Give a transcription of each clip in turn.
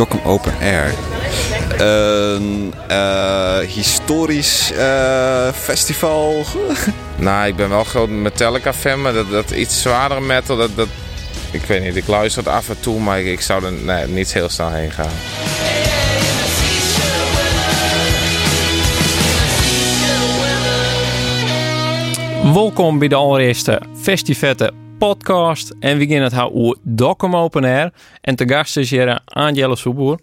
Dokkum Open Air. Een eh, historisch eh, festival. Nou, ik ben wel groot Metallica fan, maar dat, dat iets zwaardere metal, dat, dat, ik weet niet, ik luister het af en toe, maar ik, ik zou er nee, niet heel snel heen gaan. Welkom bij de allereerste Festivette podcast. En we gaan het houden Dokkum Open Air. En te gast is hier Angela Soeboer.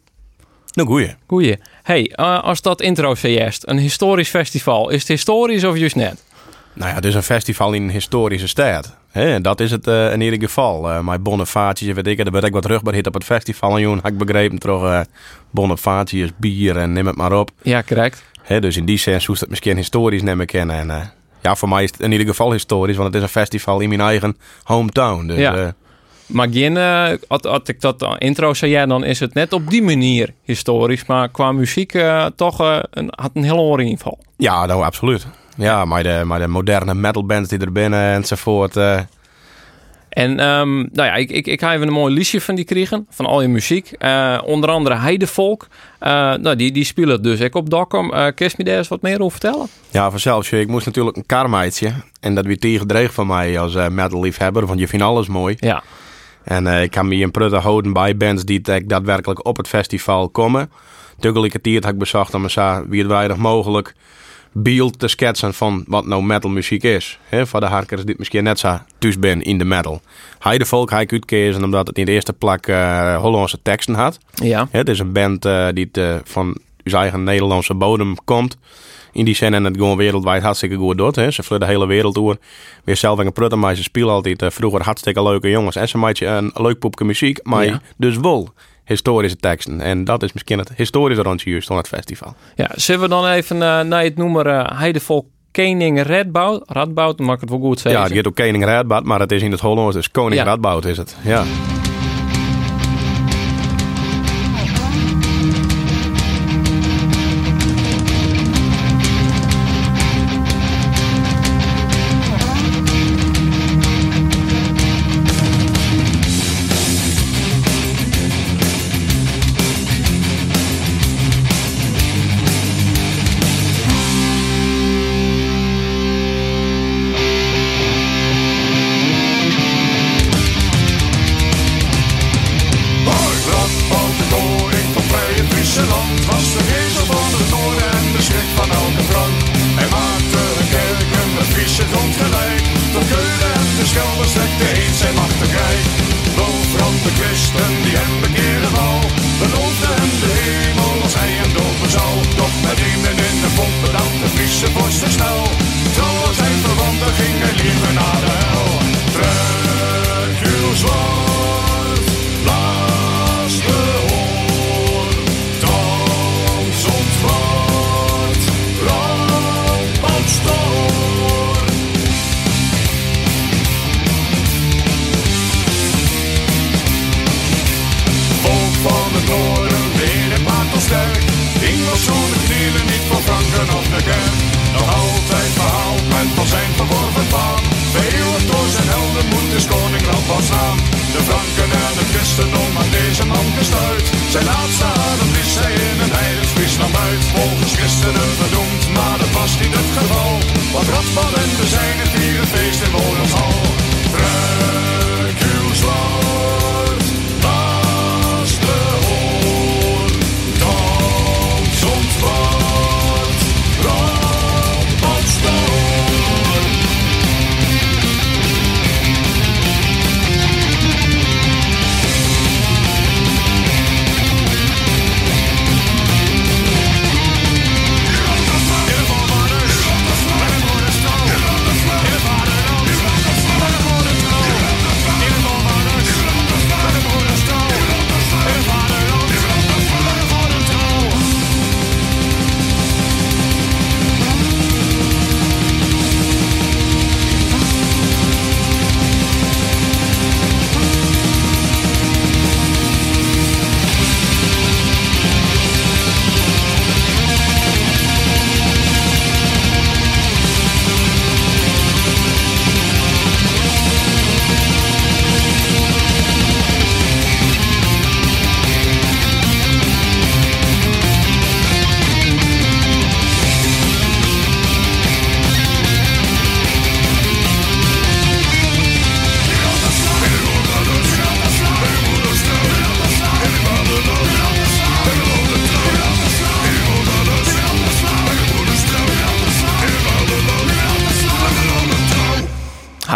Nou, goeie. Goeie. Hey, uh, als dat intro zojuist, een historisch festival, is het historisch of juist net? Nou ja, het is een festival in een historische stad. Hè, dat is het uh, in ieder geval. Uh, mijn Bonifacius, weet ik, daar ben ik wat terugbereid op het festival. En joh, heb ik begrepen, toch uh, bier en neem het maar op. Ja, correct. Dus in die zin hoeft het misschien historisch nemen kennen. En ja, voor mij is het in ieder geval historisch, want het is een festival in mijn eigen hometown. Dus, ja. Maar geen, uh, als, ik dat intro zei, ja, dan is het net op die manier historisch. Maar qua muziek uh, toch uh, een, had een heel oor inval. Ja, nou absoluut. Ja, maar de, maar de moderne metalbands die er binnen enzovoort. En um, nou ja, ik, ik, ik ga even een mooi liedje van die krijgen, van al je muziek. onder andere Heidevolk. nou, die, die spelen dus ik op Dokkum. Uh, kun je me daar eens wat meer over vertellen? Ja, vanzelf. Ik moest natuurlijk een karmaatje. En dat weer tegen van mij als metal liefhebber. Want je vindt alles mooi. Ja. En uh, ik kan me een prutte houden bij bands die daadwerkelijk op het festival komen. Tegelijkertijd heb ik bezocht om zo wie het weinig mogelijk beeld te schetsen van wat nou metal muziek is. He, voor de harkers die misschien net zo thuis ben in de metal. Hij de volk hij uitkiezen omdat het in de eerste plek uh, Hollandse teksten had. Ja. het is een band uh, die het, uh, van uw eigen Nederlandse bodem komt in die zin en het gewoon wereldwijd hartstikke goed doet. Hè. Ze vliegen de hele wereld door. Weer zelf een prutten, maar ze spelen altijd vroeger hartstikke leuke jongens. En ze maken een leuk poepje muziek, maar ja. dus wel historische teksten. En dat is misschien het historische juist van het festival. Ja, zullen we dan even uh, naar het noemen uh, Heidevolk Koning Redboud. Radboud, mag ik het wel goed zeggen. Ja, het gaat ook Koning Redboud, maar het is in het Hollands, dus Koning ja. Radboud is het. Ja.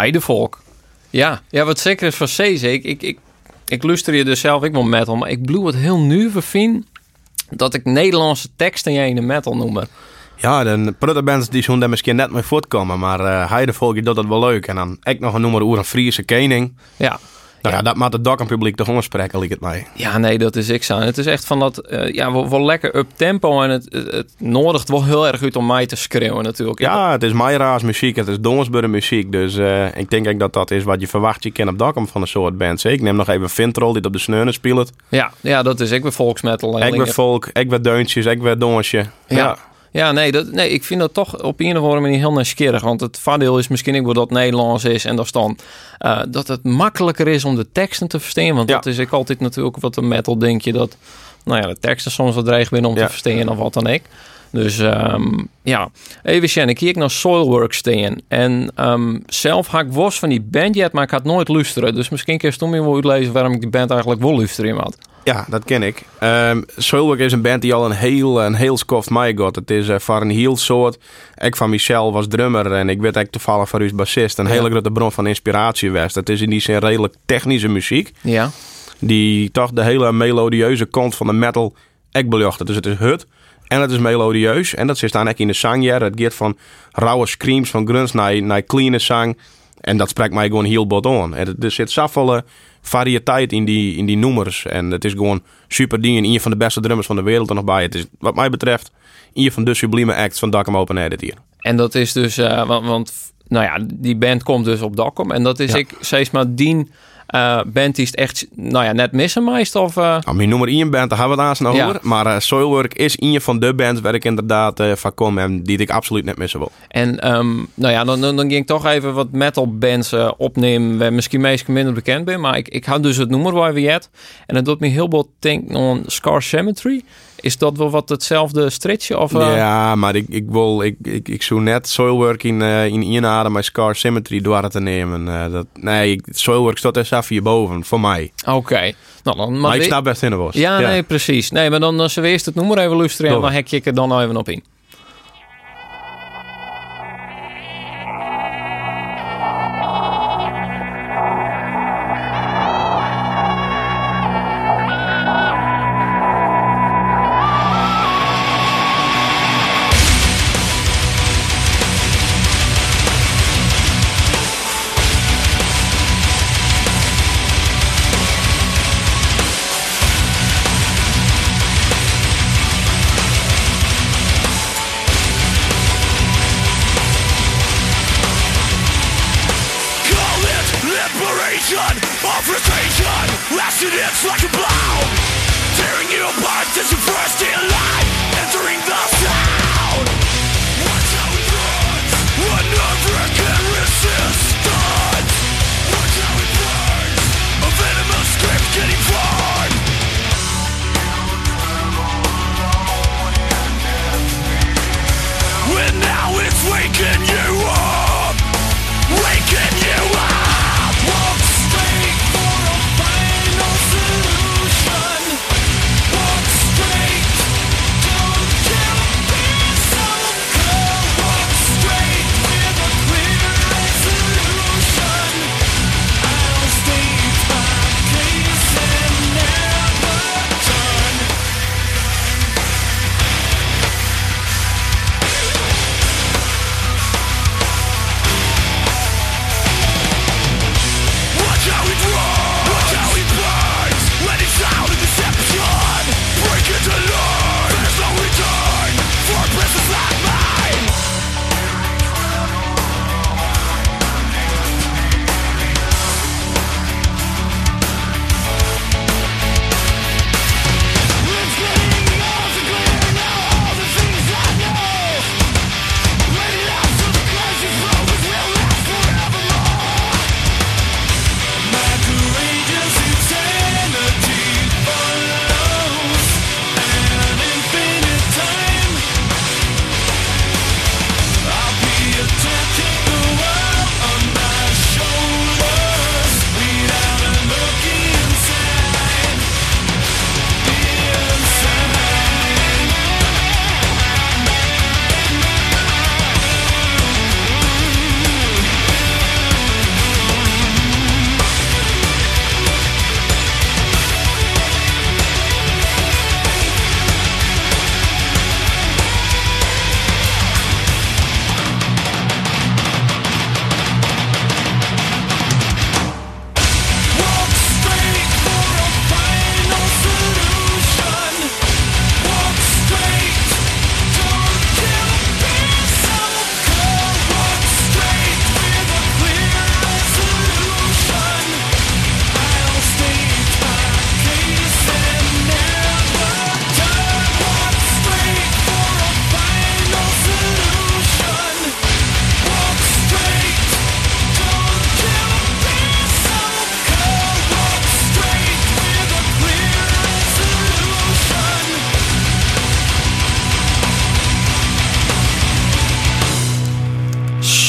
Heidevolk. Ja, ja wat zeker is van Ceze. Ik, ik, ik, ik luister je dus zelf, ik wil metal, maar ik bloe het heel nu vind dat ik Nederlandse teksten jij in de metal noemen. Ja, de prutterbands die zo'n daar misschien net mee voortkomen, maar uh, heidevolk doet dat wel leuk. En dan ik nog een noemer oer een Friese kening. Ja, Nou ja, dat maakt het dak en publiek toch ongesprekken, liep het mij. Ja, nee, dat is ik zo. Het is echt van dat, eh, ja, wel, wel lekker up tempo en het, het, het nodigt wel heel erg uit om mij te schreeuwen natuurlijk. Ja, het is Mayra's muziek, het is Donsburg muziek. Dus eh, ik denk ook dat dat is wat je verwacht je kent op dak van een soort band. Ik neem nog even Vintrol, die op de sneunen speelt. ja, ja, dat is ik weer volksmetal. Ik ben dingen. volk, ik ben deuntjes, ik ben donsje. Ja. Ja, nee, dat, nee, ik vind dat toch op een of andere manier heel nieuwsgierig. Want het voordeel is misschien ook wel dat Nederlands is. En dat is dan eh, dat het makkelijker is om de teksten te verstaan. Want Ja. dat is ik altijd natuurlijk wat een metal denk je dat... Nou ja, de teksten soms wat dreig binnen om Ja. te verstaan of wat dan ik. Dus ehm, ja, even Sjen, ik kijk naar Soilwork staan. En ehm, zelf had ik was van die band jet, maar ik had nooit luisteren. Dus misschien kun je toen wel uitlezen waarom ik die band eigenlijk wel luisteren had. Ja, dat ken ik. Um, Soilwork is een band die al een heel, een heel mij got. Het is eh, van een heel soort. Ik van Michel was drummer en ik werd eigenlijk toevallig van u bassist. Een Ja. hele grote bron van inspiratie was. Het is in die zin redelijk technische muziek. Ja, Die toch de hele melodieuze kant van de metal ik beljocht. Dus het is hut en het is melodieus. En dat zit dan ook in de zang. Ja. Het gaat van rauwe screams van grunts naar, naar clean zang. En dat spreekt mij gewoon heel bot aan. Er zit zoveel variëteit in die, in die noemers. En het is gewoon super ding. En een van de beste drummers van de wereld er nog bij. Het is wat mij betreft een van de sublieme acts van Dakkum Open Air dit hier. En dat is dus, eh, want, want nou ja, die band komt dus op Dokkum. En dat is Ja. ik steeds maar Dien eh band die het echt, nou ja, net missen meestal. Of, eh, Nou, mijn nummer 1 band, daar hebben we het aan Ja. over. Maar eh, Soilwork is een van de bands waar ik inderdaad van kom. En die ik absoluut net missen wil. en ehm, nou ja, dan, dan, dan ging ik toch even wat metal bands opnemen. Waar misschien meest minder bekend ben. Maar ik, ik had dus het noemer waar we het. En dat doet me heel veel denken aan Scar Cemetery. Is dat wel wat hetzelfde stretchje? Of, eh, Ja, maar ik, ik wil, ik, ik, ik zou net Soilwork in, eh in met Scar Symmetry door te nemen. Eh, dat, nee, ik, Soilwork staat er zelf hierboven, voor mij. Oké. Nou, dan, Maar, ik we- snap best in de was. Ja, nee, precies. Nee, maar dan, zullen we eerst het noemer even luisteren. En dan hek je er dan even op in.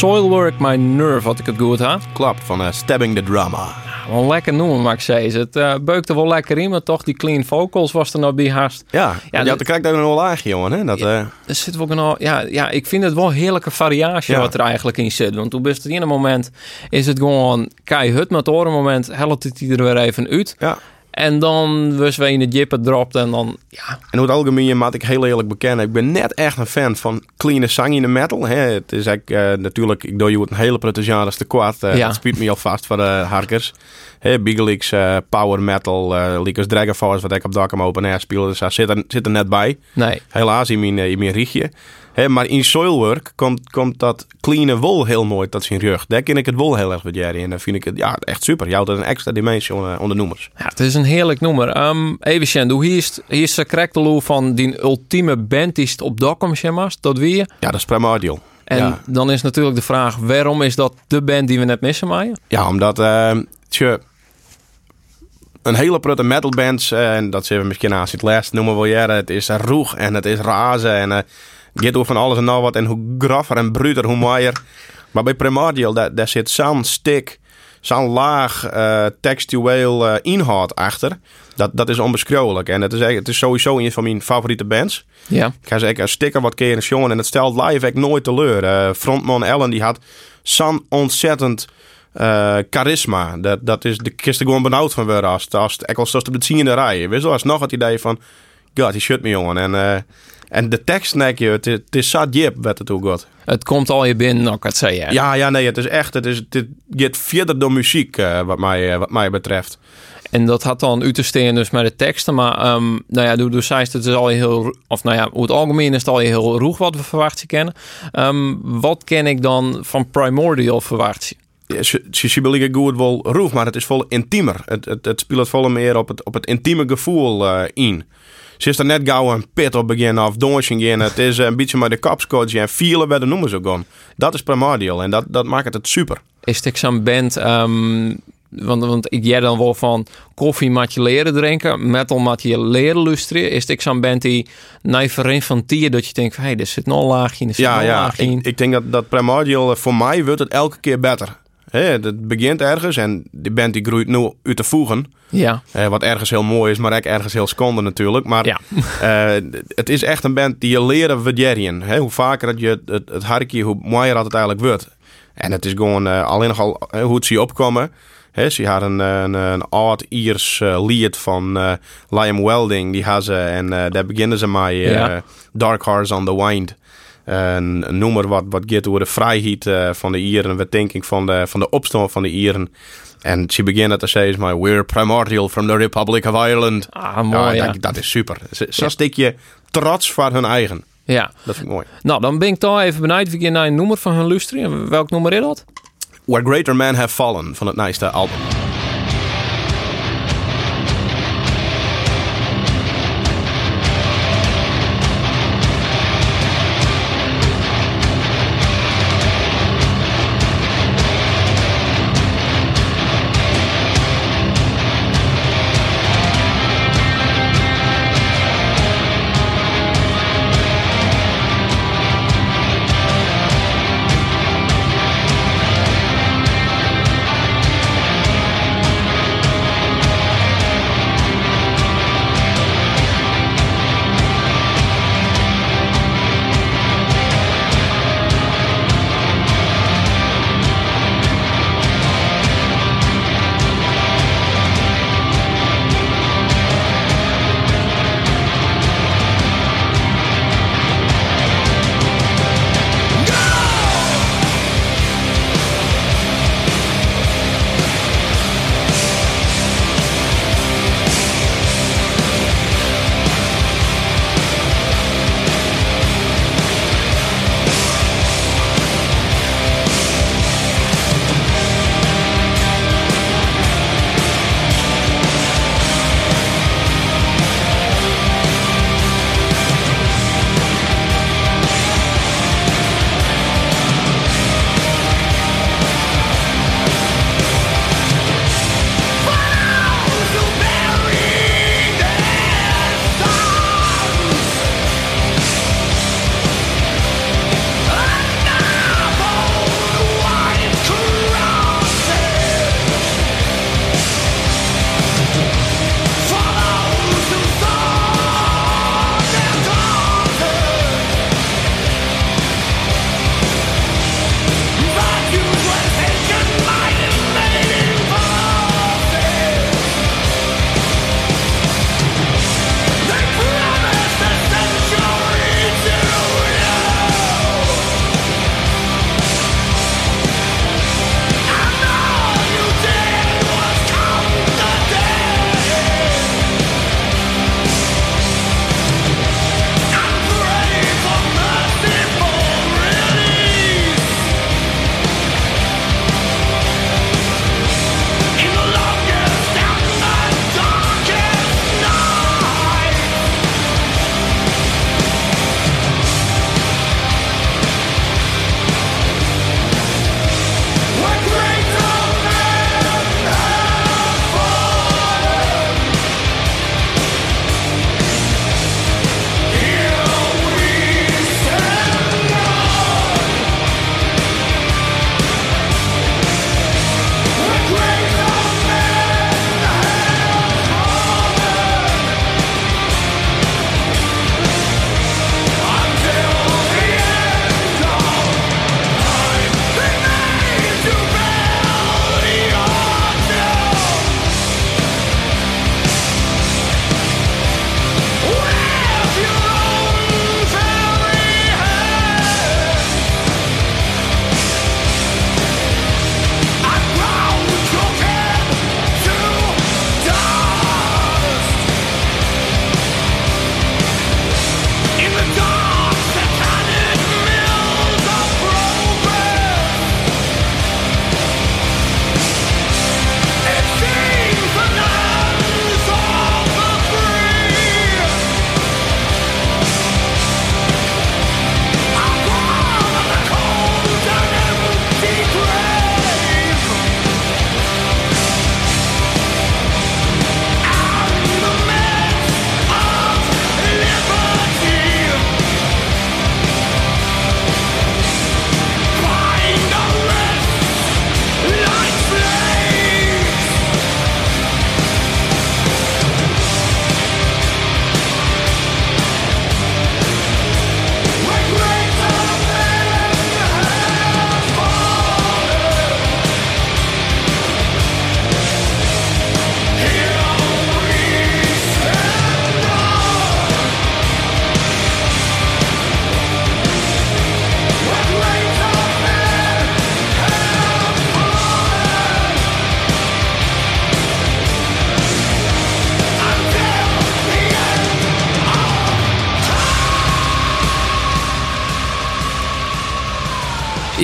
Soilwork My Nerve, had ik het goed had. Klopt, van eh, Stabbing the Drama. Wel lekker noemen, mag ik zeggen. Het uh, beukte wel lekker in, maar toch die clean vocals was er nog bij haast. Ja, Ja, ja dat- dan krijg je ook nog wel laagje, jongen. Hè? Dat, eh, Er zit wel nou, ja, ja, ik vind het wel een heerlijke variatie Ja. wat er eigenlijk in zit. Want toen best het ene moment is het gewoon keihut, maar andere moment helpt het er weer even uit. ja. En dan was we in het jippen dropt en dan, ja, En over het algemeen moet ik heel eerlijk bekennen, ik ben net echt een fan van clean zang in de metal. Hè. Het is eigenlijk, eh, natuurlijk, ik doe je het een hele jaren te kwaad. Eh, Ja. Dat spiet me alvast voor de harkers. Hè, Big eh, power metal, eh Lycos Dragon wat ik op Dakam Open Air speel, dus daar zit er, zit er net bij. nee. Helaas in mijn, eh, in mijn richtje. Maar in soilwork komt, komt dat clean wol heel mooi tot zijn rug. Daar ken ik het wol heel erg met Jerry. En dan vind ik het ja, echt super. Houdt er een extra dimensie onder, onder noemers. Ja, het is een heerlijk nummer. Ehm even Sjen, hoe hier is, hier is de van die ultieme band die het op Dokkum Sjenmas, dat weer. Ja, dat is primordial. En Ja. dan is natuurlijk de vraag, waarom is dat de band die we net missen, Maaien? Ja, omdat tje, een hele prutte metalbands, eh, en dat zullen we misschien naast het laatst noemen wel jaren, het is roeg en het is razen en eh gaat over van alles en nog wat en hoe graffer en bruter, hoe mooier. Maar bij Primordial, daar, daar zit zo'n stik, zo'n laag eh, textueel eh, inhoud achter. Dat, dat is onbeschrijfelijk. En het is, het is sowieso een van mijn favoriete bands. Ja. Ik ga zeggen, sticker wat keer eens jongen en het stelt live echt nooit teleur. Eh frontman Ellen die had zo'n ontzettend charisma. Dat, dat is de kist er gewoon benauwd van worden als, als, als, als, als de beziende rij. Je wel, als nog het idee van, god, die shut me jongen. En, en de tekst, denk je, het, is- het is zat jip wat het ook gaat. Het komt al je binnen, nou, ik het zeggen. Ja, ja, nee, het is echt, het, is, het gaat verder door muziek eh, wat, mij, eh, wat mij betreft. En dat had dan u te steken dus met de teksten. Maar ehm, nou ja, door, door zei het is al heel... Of nou ja, hoe het algemeen is het al heel roeg wat we verwachten kennen. Ehm, wat ken ik dan van Primordial verwachten? Ja, Ze, willen goed wel roef, maar het is vol intiemer. Het, het, het speelt vol meer op het, op het intieme gevoel eh, in. Ze is er net gauw een pit op beginnen of dancing in. Het is eh, een beetje met de kapscoach en vielen bij de noemen ze gewoon. Dat is primordial en dat, dat maakt het super. Is het zo'n band... ehm, want, want ik jij dan wel van koffie moet je leren drinken, metal moet je leren luisteren. Is het zo'n band die naar van tier dat je denkt hé, hey, er zit nog een laagje in, er zit Ja, ja. laagje in. Ik, ik denk dat, dat primordial eh, voor mij wordt het elke keer beter. Het begint ergens en die band die groeit nu uit te voegen. ja, wat ergens heel mooi is, maar ook ergens heel schande natuurlijk. Maar ja. Eh, het is echt een band die je leren waarderen. Hoe vaker dat je het, het, harkje, hoe mooier dat het eigenlijk wordt. En het is gewoon eh, alleen nogal hoe het zie opkomen. Ze had een, een, een oud-Iers eh, lied van Liam Welding. Die had ze en daar beginnen ze Ja. Dark Horse on the Wind. Een, nummer wat, wat gaat over de vrijheid eh, van de Ieren. Wat denk ik van de, van de opstand van de Ieren. En ze beginnen te zeggen, maar we're primordial from the Republic of Ireland. Ah, mooi, ja. dat, dat is super. Zo zo stukje trots voor hun eigen. ja. Dat vind ik mooi. Nou, dan ben ik toch even benieuwd wie naar een nummer van hun luisteren. En Welk nummer is dat? Where Greater Men Have Fallen van het nieuwste album.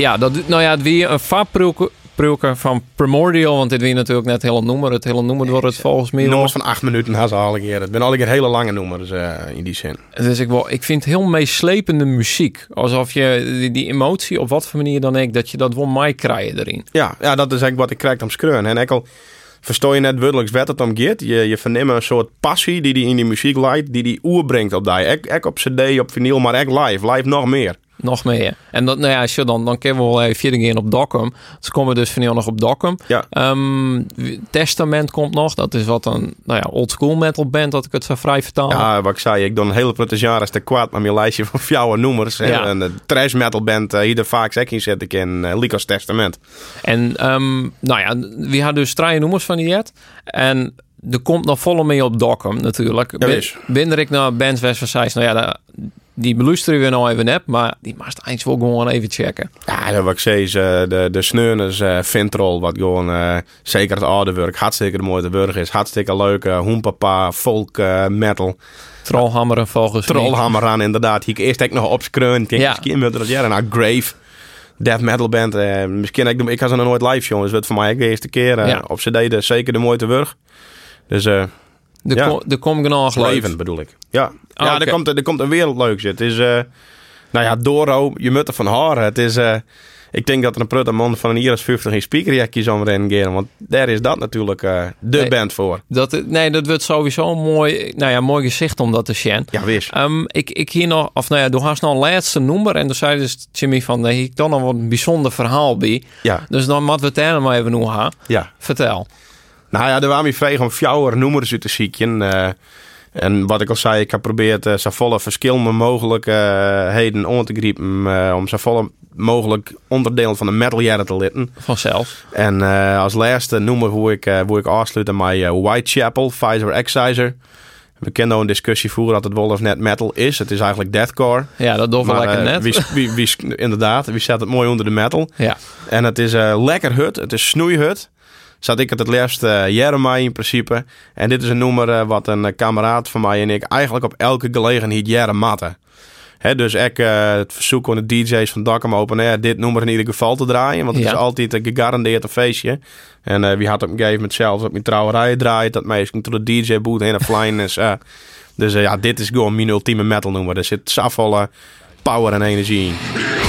Ja, dat, nou ja, het weer een vaarprilke van Primordial, want dit weer natuurlijk net hele noemer. Het hele noemer wordt het volgens mij. Nummers van acht minuten haast al een keer. Het ben al een keer hele lange nummers uh, in die zin. Dus ik, wel, ik vind heel meeslepende muziek. Alsof je die, die, emotie, op wat voor manier dan ook, dat je dat wel mij krijgen erin. Ja, ja, dat is eigenlijk wat ik krijg om skreun. En ik al verstoor je net woordelijks wat het om gaat. Je, je verneemt een soort passie die die in die muziek leidt, die die oer brengt op die. Ik, ik op cd, op vinyl, maar ik live. Live nog meer nog meer. En dat, nou ja, als je dan, dan kunnen we wel even keer op Dokkum. Dus komen we dus van nog op Dokkum. Ja. Um, Testament komt nog. Dat is wat een nou ja, old school metal band, dat ik het zo vrij vertaal. Ja, wat ik zei, ik doe een hele jaren te kwaad met mijn lijstje van jouw nummers. Ja. En de trash metal band, uh, hier vaak zeg in zet ik in uh, Testament. En um, nou ja, we hadden dus drie nummers van die jet. En er komt nog volle mee op Dokkum natuurlijk. Ja, Binnen ik naar bands West van nou ja, die beluisteren we nou even net, maar die mag eens wel gewoon even checken. Ja, dat wat ik zei, de, de sneuners uh, Vintrol, wat gewoon uh, zeker het oude werk, hartstikke de mooie werk is. Hartstikke leuke hoenpapa, folk, uh, metal. Trollhammeren volgens Trollhammer aan, inderdaad. Hier eerst ik nog opskreun. Kijk, ja. misschien wil dat jaren. Nou, Grave, death metal band. Uh, misschien, ik, ik had ze nog nooit live, jongens. Dus het voor mij de eerste keer. Uh, ja. Op CD zeker de mooie werk. Dus... uh de, ja. kom, de kom genoeg Leven bedoel ik. Ja, oh, ja er, komt, er komt een wereld leuk Het is, uh, nou ja, Doro, je moet er van horen. Het is, uh, ik denk dat er een prutte man van een hier als 50 in speakerjekje zou rennen Want daar is dat natuurlijk uh, de nee, band voor. Dat, nee, dat wordt sowieso een mooi, nou ja, mooi gezicht om dat te zien. Ja, wees. Um, ik, ik hier nog, of nou ja, doe haast nog een laatste nummer. En toen zei dus Jimmy van, nee, ik dan nog wat een bijzonder verhaal bij. Ja. Dus dan moeten we het helemaal maar even nu gaan. Ja. Vertel. Nou ja, er waren we vrij om fjouwer nummers uit te zieken. Uh, en wat ik al zei, ik heb geprobeerd uh, zo volle verschillende mogelijkheden uh, om te griepen. Uh, om zo volle mogelijk onderdeel van de metal te litten. Vanzelf. En als laatste noemen hoe ik, hoe ik afsluiten met Whitechapel, Pfizer Exciser. We kennen nou een discussie voeren dat het wel of net metal is. Het is eigenlijk deathcore. Ja, dat doet wel lekker net. Wie, wie, wie, inderdaad, wie zet het mooi onder de metal. Ja. En het is lekker hut. Het is snoeihut zat ik het het laatste uh, Jeremiah in principe. En dit is een nummer uh, wat een uh, kameraad van mij en ik eigenlijk op elke gelegenheid jaren matten. dus ik uh, het verzoek aan de DJ's van Dakkum Open Air dit nummer in ieder geval te draaien. Want het is altijd een gegarandeerd een feestje. En wie had op een gegeven moment zelfs op mijn trouwerij draait. Dat meestal door de DJ-boot heen en flying is. dus ja, dit is gewoon mijn ultieme metal nummer. Er zit zoveel power en energie in.